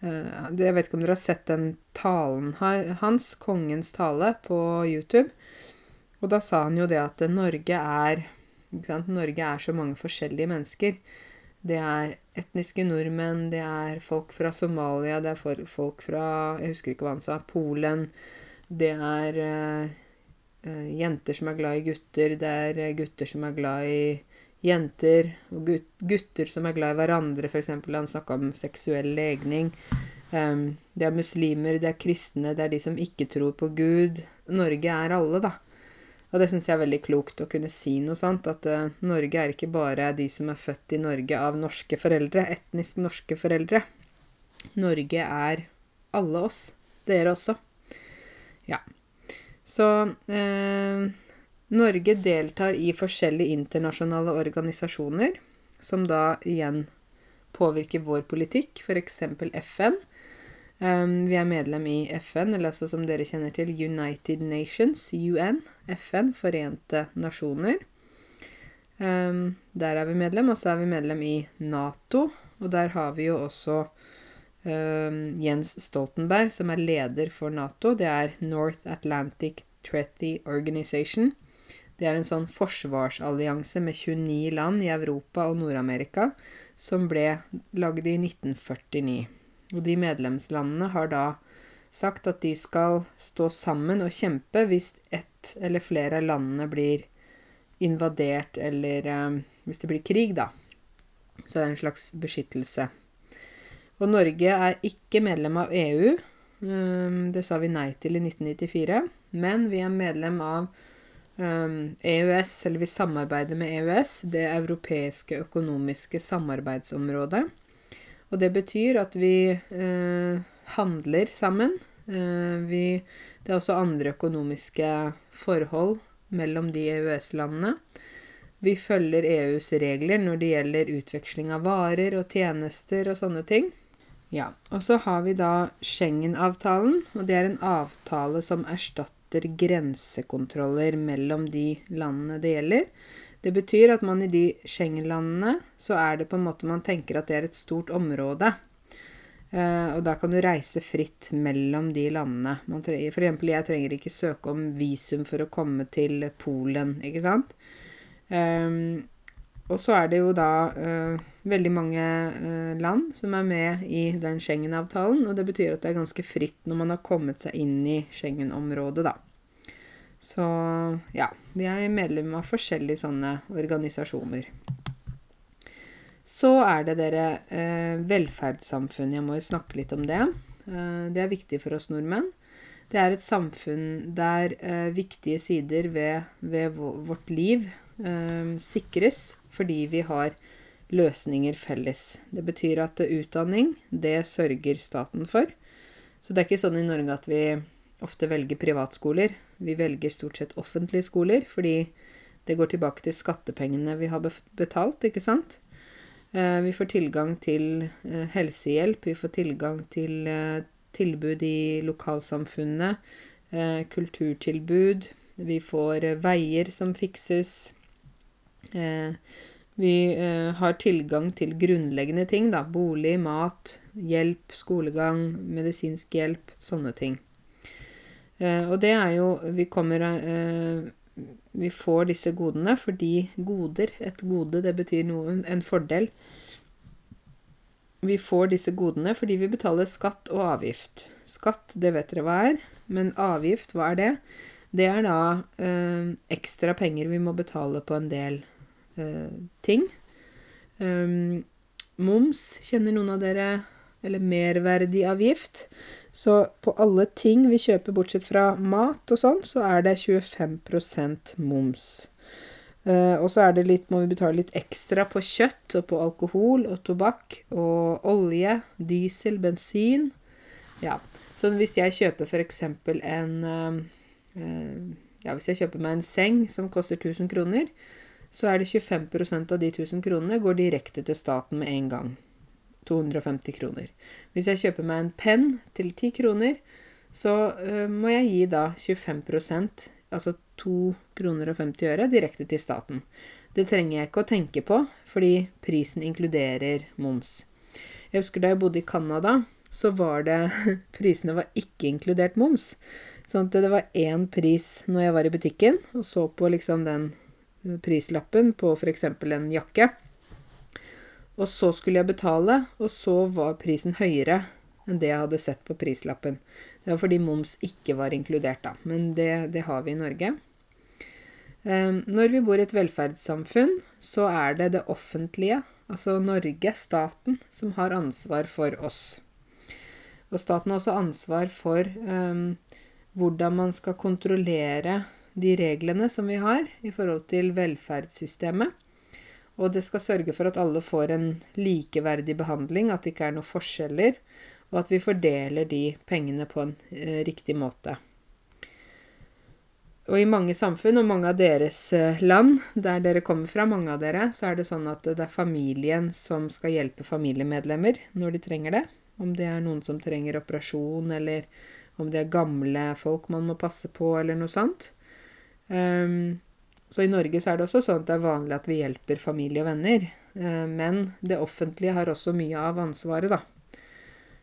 uh, Jeg vet ikke om dere har sett den talen hans, kongens tale, på YouTube. Og da sa han jo det at Norge er Norge er så mange forskjellige mennesker. Det er etniske nordmenn, det er folk fra Somalia, det er folk fra Jeg husker ikke hva han sa. Polen. Det er uh, jenter som er glad i gutter. Det er gutter som er glad i jenter. Og gutter som er glad i hverandre, f.eks. Han snakka om seksuell legning. Um, det er muslimer, det er kristne, det er de som ikke tror på Gud. Norge er alle, da. Og det syns jeg er veldig klokt å kunne si noe sånt. At uh, Norge er ikke bare de som er født i Norge av norske foreldre, etnisk norske foreldre. Norge er alle oss. Dere også. Ja. Så uh, Norge deltar i forskjellige internasjonale organisasjoner, som da igjen påvirker vår politikk, f.eks. FN. Um, vi er medlem i FN, eller altså som dere kjenner til United Nations, UN. FN, Forente nasjoner. Um, der er vi medlem. Og så er vi medlem i Nato. Og der har vi jo også um, Jens Stoltenberg, som er leder for Nato. Det er North Atlantic Treaty Organization. Det er en sånn forsvarsallianse med 29 land i Europa og Nord-Amerika som ble lagd i 1949. Og de medlemslandene har da sagt at de skal stå sammen og kjempe hvis ett eller flere av landene blir invadert eller eh, hvis det blir krig, da. Så det er en slags beskyttelse. Og Norge er ikke medlem av EU. Um, det sa vi nei til i 1994. Men vi er medlem av EØS, eller vi samarbeider med EØS, det europeiske økonomiske samarbeidsområdet. Og det betyr at vi eh, handler sammen. Eh, vi, det er også andre økonomiske forhold mellom de EØS-landene. Vi følger EUs regler når det gjelder utveksling av varer og tjenester og sånne ting. Ja, Og så har vi da Schengen-avtalen, og det er en avtale som erstatter grensekontroller mellom de landene det gjelder. Det betyr at man i de Schengen-landene så er det på en måte man tenker at det er et stort område. Uh, og da kan du reise fritt mellom de landene. Trenger, for eksempel, jeg trenger ikke søke om visum for å komme til Polen, ikke sant? Um, og så er det jo da uh, veldig mange uh, land som er med i den Schengen-avtalen. Og det betyr at det er ganske fritt når man har kommet seg inn i Schengen-området, da. Så ja, vi er medlem av forskjellige sånne organisasjoner. Så er det dere eh, velferdssamfunn. Jeg må jo snakke litt om det. Eh, det er viktig for oss nordmenn. Det er et samfunn der eh, viktige sider ved, ved vårt liv eh, sikres fordi vi har løsninger felles. Det betyr at utdanning, det sørger staten for. Så det er ikke sånn i Norge at vi ofte velger privatskoler. Vi velger stort sett offentlige skoler fordi det går tilbake til skattepengene vi har betalt, ikke sant? Eh, vi får tilgang til eh, helsehjelp, vi får tilgang til eh, tilbud i lokalsamfunnet, kulturtilbud, vi får veier som fikses. Vi har tilgang til grunnleggende ting, da. Bolig, mat, hjelp, skolegang, medisinsk hjelp, sånne ting. Eh, og det er jo Vi kommer eh, Vi får disse godene fordi goder Et gode, det betyr noe En fordel. Vi får disse godene fordi vi betaler skatt og avgift. Skatt, det vet dere hva er. Men avgift, hva er det? Det er da eh, ekstra penger vi må betale på en del eh, ting. Um, moms, kjenner noen av dere? Eller merverdiavgift. Så på alle ting vi kjøper bortsett fra mat og sånn, så er det 25% moms. Uh, og så er det litt, må vi betale litt ekstra på kjøtt og på alkohol og tobakk og olje, diesel, bensin. Ja. Så hvis jeg kjøper f.eks. en uh, uh, Ja, hvis jeg kjøper meg en seng som koster 1000 kroner, så er det 25% av de 1000 kronene går direkte til staten med en gang. 250 kroner. Hvis jeg kjøper meg en penn til 10 kroner, så uh, må jeg gi da 25% altså 2 kroner og 50 øre, direkte til staten. Det trenger jeg ikke å tenke på, fordi prisen inkluderer moms. Jeg husker da jeg bodde i Canada, så var det Prisene var ikke inkludert moms. Sånn at det var én pris når jeg var i butikken og så på liksom den prislappen på f.eks. en jakke. Og så skulle jeg betale, og så var prisen høyere enn det jeg hadde sett på prislappen. Det var fordi moms ikke var inkludert, da. Men det, det har vi i Norge. Um, når vi bor i et velferdssamfunn, så er det det offentlige, altså Norge, staten, som har ansvar for oss. Og staten har også ansvar for um, hvordan man skal kontrollere de reglene som vi har i forhold til velferdssystemet. Og det skal sørge for at alle får en likeverdig behandling, at det ikke er noen forskjeller, og at vi fordeler de pengene på en eh, riktig måte. Og i mange samfunn, og mange av deres eh, land, der dere kommer fra, mange av dere, så er det sånn at det er familien som skal hjelpe familiemedlemmer når de trenger det. Om det er noen som trenger operasjon, eller om det er gamle folk man må passe på, eller noe sånt. Um, så i Norge så er det også sånn at det er vanlig at vi hjelper familie og venner. Uh, men det offentlige har også mye av ansvaret, da.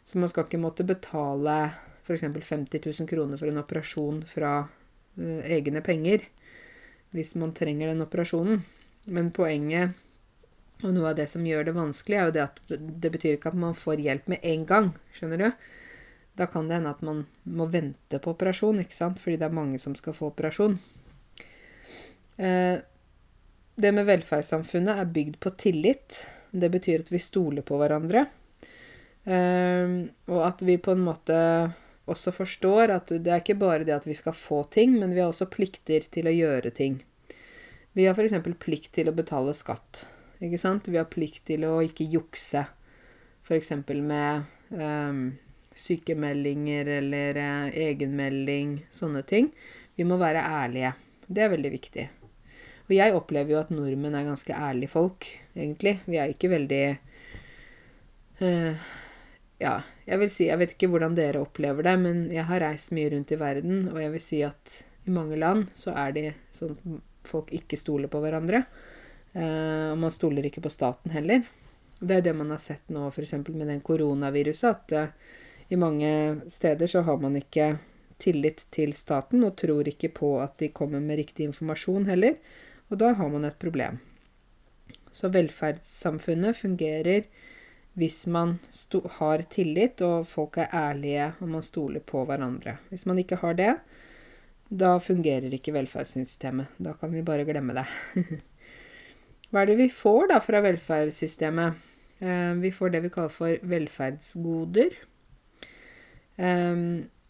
Så man skal ikke måtte betale f.eks. 50 000 kroner for en operasjon fra uh, egne penger hvis man trenger den operasjonen. Men poenget, og noe av det som gjør det vanskelig, er jo det at det betyr ikke at man får hjelp med en gang. Skjønner du? Da kan det hende at man må vente på operasjon, ikke sant? fordi det er mange som skal få operasjon. Eh, det med velferdssamfunnet er bygd på tillit. Det betyr at vi stoler på hverandre. Eh, og at vi på en måte også forstår at det er ikke bare det at vi skal få ting, men vi har også plikter til å gjøre ting. Vi har f.eks. plikt til å betale skatt. Ikke sant? Vi har plikt til å ikke jukse. F.eks. med um, sykemeldinger eller uh, egenmelding, sånne ting. Vi må være ærlige. Det er veldig viktig. Og jeg opplever jo at nordmenn er ganske ærlige folk, egentlig. Vi er ikke veldig uh, Ja, jeg vil si Jeg vet ikke hvordan dere opplever det, men jeg har reist mye rundt i verden, og jeg vil si at i mange land så er det sånn at folk ikke stoler på hverandre. Uh, og man stoler ikke på staten heller. Det er det man har sett nå f.eks. med den koronaviruset, at uh, i mange steder så har man ikke tillit til staten og tror ikke på at de kommer med riktig informasjon heller. Og da har man et problem. Så velferdssamfunnet fungerer hvis man har tillit, og folk er ærlige, og man stoler på hverandre. Hvis man ikke har det, da fungerer ikke velferdssystemet. Da kan vi bare glemme det. Hva er det vi får da fra velferdssystemet? Eh, vi får det vi kaller for velferdsgoder.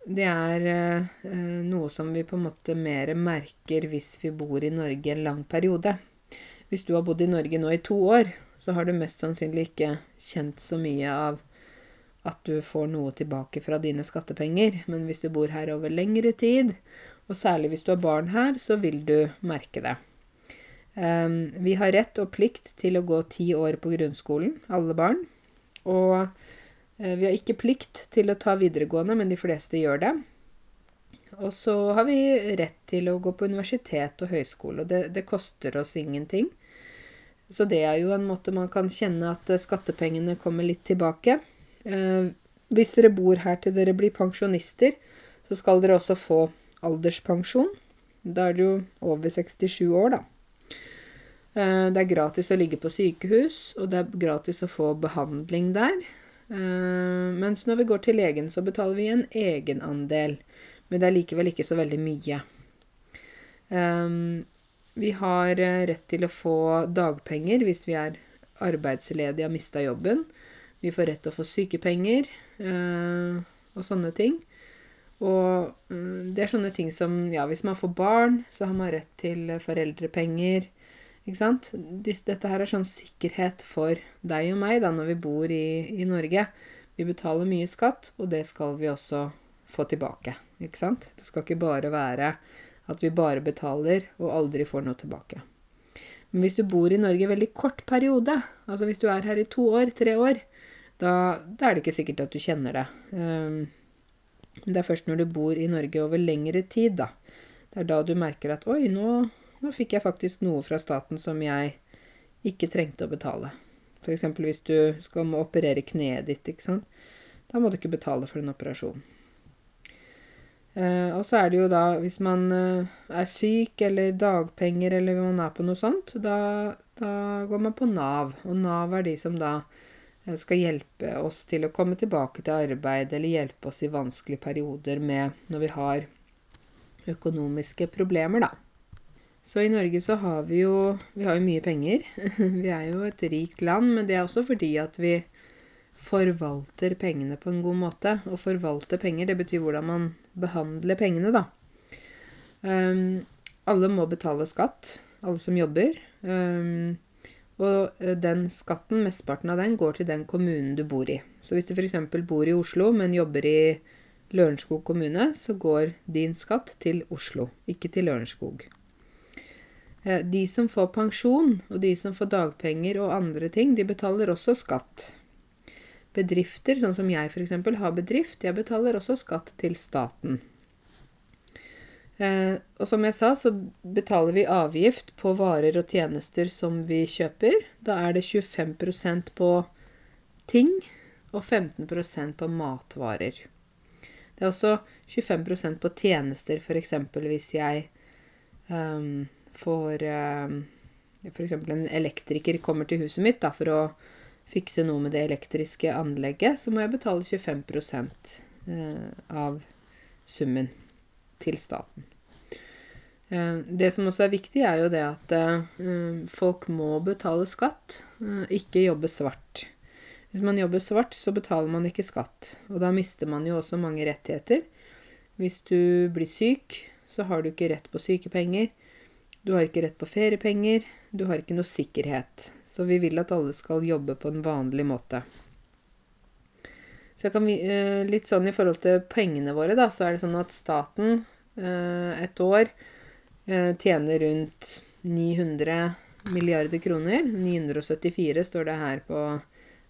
Eh, det er eh, noe som vi på en måte mer merker hvis vi bor i Norge en lang periode. Hvis du har bodd i Norge nå i to år, så har du mest sannsynlig ikke kjent så mye av at du får noe tilbake fra dine skattepenger. Men hvis du bor her over lengre tid, og særlig hvis du har barn her, så vil du merke det. Eh, vi har rett og plikt til å gå ti år på grunnskolen, alle barn. Og Eh, vi har ikke plikt til å ta videregående, men de fleste gjør det. Og så har vi rett til å gå på universitet og høyskole, og det, det, koster oss ingenting. Så det er jo en måte man kan kjenne at skattepengene kommer litt tilbake. Eh, hvis dere bor her til dere blir pensjonister, så skal dere også få alderspensjon. Da er det jo over 67 år, da. Eh, det er gratis å ligge på sykehus, og det er gratis å få behandling der. Uh, mens når vi går til legen, så betaler vi en egenandel. Men det er likevel ikke så veldig mye. Um, vi har uh, rett til å få dagpenger hvis vi er arbeidsledige og har mista jobben. Vi får rett til å få sykepenger og sånne ting. Og det er sånne ting som Ja, hvis man får barn, så har man rett til foreldrepenger. Ikke sant? Dette her er sånn sikkerhet for deg og meg da, når vi bor i, i Norge. Vi betaler mye skatt, og det skal vi også få tilbake. Ikke sant? Det skal ikke bare være at vi bare betaler og aldri får noe tilbake. Men hvis du bor i Norge en veldig kort periode, altså hvis du er her i to år, tre år, da, da, er det ikke sikkert at du kjenner det. Um, det er først når du bor i Norge over lengre tid, da. Det er da du merker at oi, nå, nå fikk jeg faktisk noe fra staten som jeg ikke trengte å betale. F.eks. hvis du skal må operere kneet ditt, ikke sant. Da må du ikke betale for en operasjon. Eh, og så er det jo da, hvis man eh, er syk eller dagpenger eller man er på noe sånt, da, da, går man på Nav. Og Nav er de som da eh, skal hjelpe oss til å komme tilbake til arbeid, eller hjelpe oss i vanskelige perioder med når vi har økonomiske problemer, da. Så i Norge så har vi jo Vi har jo mye penger. vi er jo et rikt land, men det er også fordi at vi forvalter pengene på en god måte. Å forvalte penger, det betyr hvordan man behandler pengene, da. Um, alle må betale skatt, alle som jobber. Um, og eh, den skatten, mesteparten av den, går til den kommunen du bor i. Så hvis du f.eks. bor i Oslo, men jobber i Lørenskog kommune, så går din skatt til Oslo, ikke til Lørenskog. Eh, de som får pensjon, og de som får dagpenger og andre ting, de betaler også skatt. Bedrifter, sånn som jeg f.eks. har bedrift, jeg betaler også skatt til staten. Eh, og som jeg sa, så betaler vi avgift på varer og tjenester som vi kjøper. Da er det 25% på ting og 15% på matvarer. Det er også 25% på tjenester, f.eks. hvis jeg um, får uh, F.eks. en elektriker kommer til huset mitt da, for å fikse noe med det elektriske anlegget, så må jeg betale 25 uh, av summen til staten. Uh, det som også er viktig, er jo det at folk må betale skatt, ikke jobbe svart. Hvis man jobber svart, så betaler man ikke skatt. Og da mister man jo også mange rettigheter. Hvis du blir syk, så har du ikke rett på sykepenger. Du har ikke rett på feriepenger. Du har ikke noe sikkerhet. Så vi vil at alle skal jobbe på en vanlig måte. Så jeg kan, eh, litt sånn i forhold til pengene våre, da, så er det sånn at staten eh, et år eh, tjener rundt 900 milliarder kroner. 974 står det her på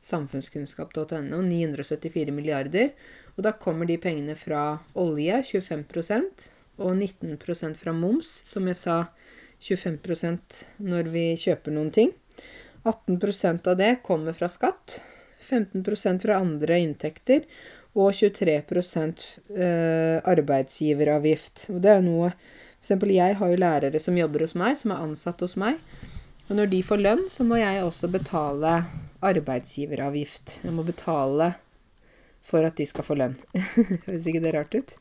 samfunnskunnskap.no 974 milliarder. Og da kommer de pengene fra olje, 25% og 19% fra moms, som jeg sa 25% når vi kjøper noen ting. 18% av det kommer fra skatt, 15% fra andre inntekter og 23 eh, arbeidsgiveravgift. Og det er noe eksempel jeg har jo lærere som jobber hos meg, som er ansatt hos meg. Og når de får lønn, så må jeg også betale arbeidsgiveravgift. Jeg må betale for at de skal få lønn. Høres ikke det rart ut?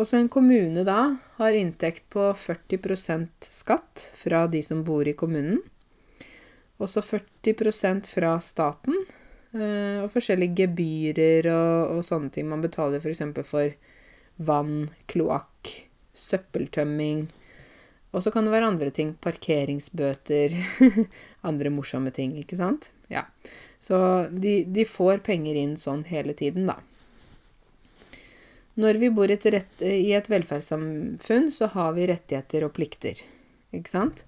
Også en kommune da har inntekt på 40% skatt fra de som bor i kommunen. Også 40% fra staten. Eh, og forskjellige gebyrer og, og sånne ting man betaler f.eks. For, for vann, kloakk, søppeltømming. Og så kan det være andre ting. Parkeringsbøter. andre morsomme ting, ikke sant? Ja. Så de, de, får penger inn sånn hele tiden, da. Når vi bor et, rett, i et velferdssamfunn, så har vi rettigheter og plikter, ikke sant?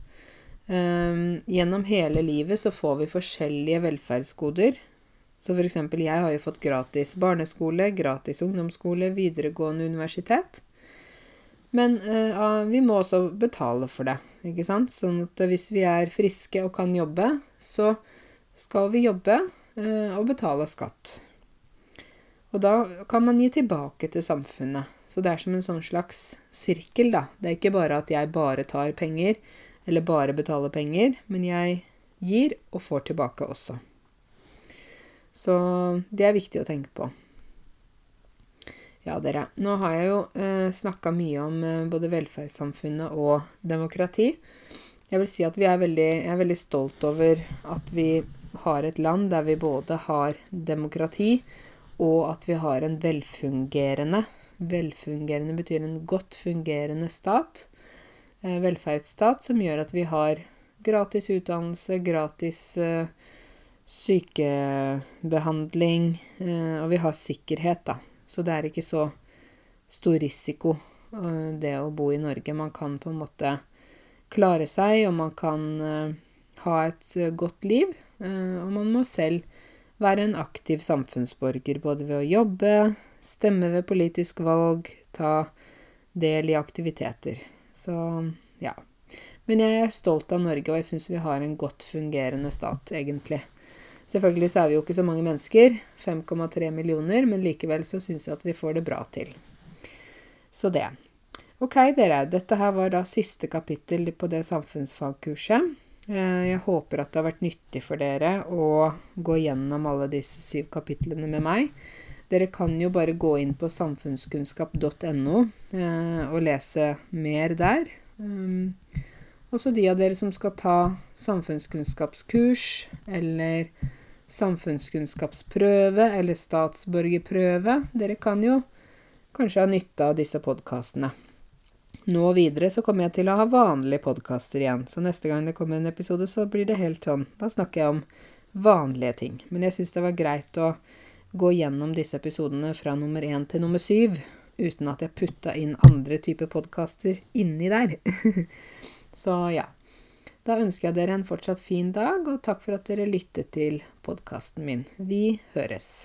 Um, gjennom hele livet så får vi forskjellige velferdsgoder. Så eksempel, jeg har jo fått gratis barneskole, gratis ungdomsskole, videregående universitet. Men uh, vi må også betale for det, ikke sant? Sånn at hvis vi er friske og kan jobbe, så skal vi jobbe uh, og betale skatt. Og da kan man gi tilbake til samfunnet. Så det er som en sånn slags sirkel, da. Det er ikke bare at jeg bare tar penger, eller bare betaler penger, men jeg gir og får tilbake også. Så det er viktig å tenke på. Ja, dere. Nå har jeg jo eh, snakka mye om eh, både velferdssamfunnet og demokrati. Jeg vil si at vi er veldig, jeg er veldig stolt over at vi har et land der vi både har demokrati, og at vi har en velfungerende Velfungerende betyr en godt fungerende stat. Eh, velferdsstat som gjør at vi har gratis utdannelse, gratis eh, sykebehandling, eh, og vi har sikkerhet, da. Så det er ikke så stor risiko, det å bo i Norge. Man kan på en måte klare seg, og man kan ha et godt liv. Og man må selv være en aktiv samfunnsborger, både ved å jobbe, stemme ved politisk valg, ta del i aktiviteter. Så ja. Men jeg er stolt av Norge, og jeg syns vi har en godt fungerende stat, egentlig. Selvfølgelig så er vi jo ikke så mange mennesker, 5,3 millioner, men likevel så syns jeg at vi får det bra til. Så det. Ok, dere. Dette her var da siste kapittel på det samfunnsfagkurset. Eh, jeg håper at det har vært nyttig for dere å gå gjennom alle disse syv kapitlene med meg. Dere kan jo bare gå inn på samfunnskunnskap.no eh, og lese mer der. Um, også de av dere som skal ta samfunnskunnskapskurs eller samfunnskunnskapsprøve eller statsborgerprøve. Dere kan jo kanskje ha nytte av disse podkastene. Nå videre så kommer jeg til å ha vanlige podkaster igjen, så neste gang det kommer en episode, så blir det helt sånn. Da snakker jeg om vanlige ting. Men jeg syns det var greit å gå gjennom disse episodene fra nummer én til nummer syv, uten at jeg putta inn andre typer podkaster inni der. så ja. Da ønsker jeg dere en fortsatt fin dag, og takk for at dere lyttet til podkasten min. Vi høres.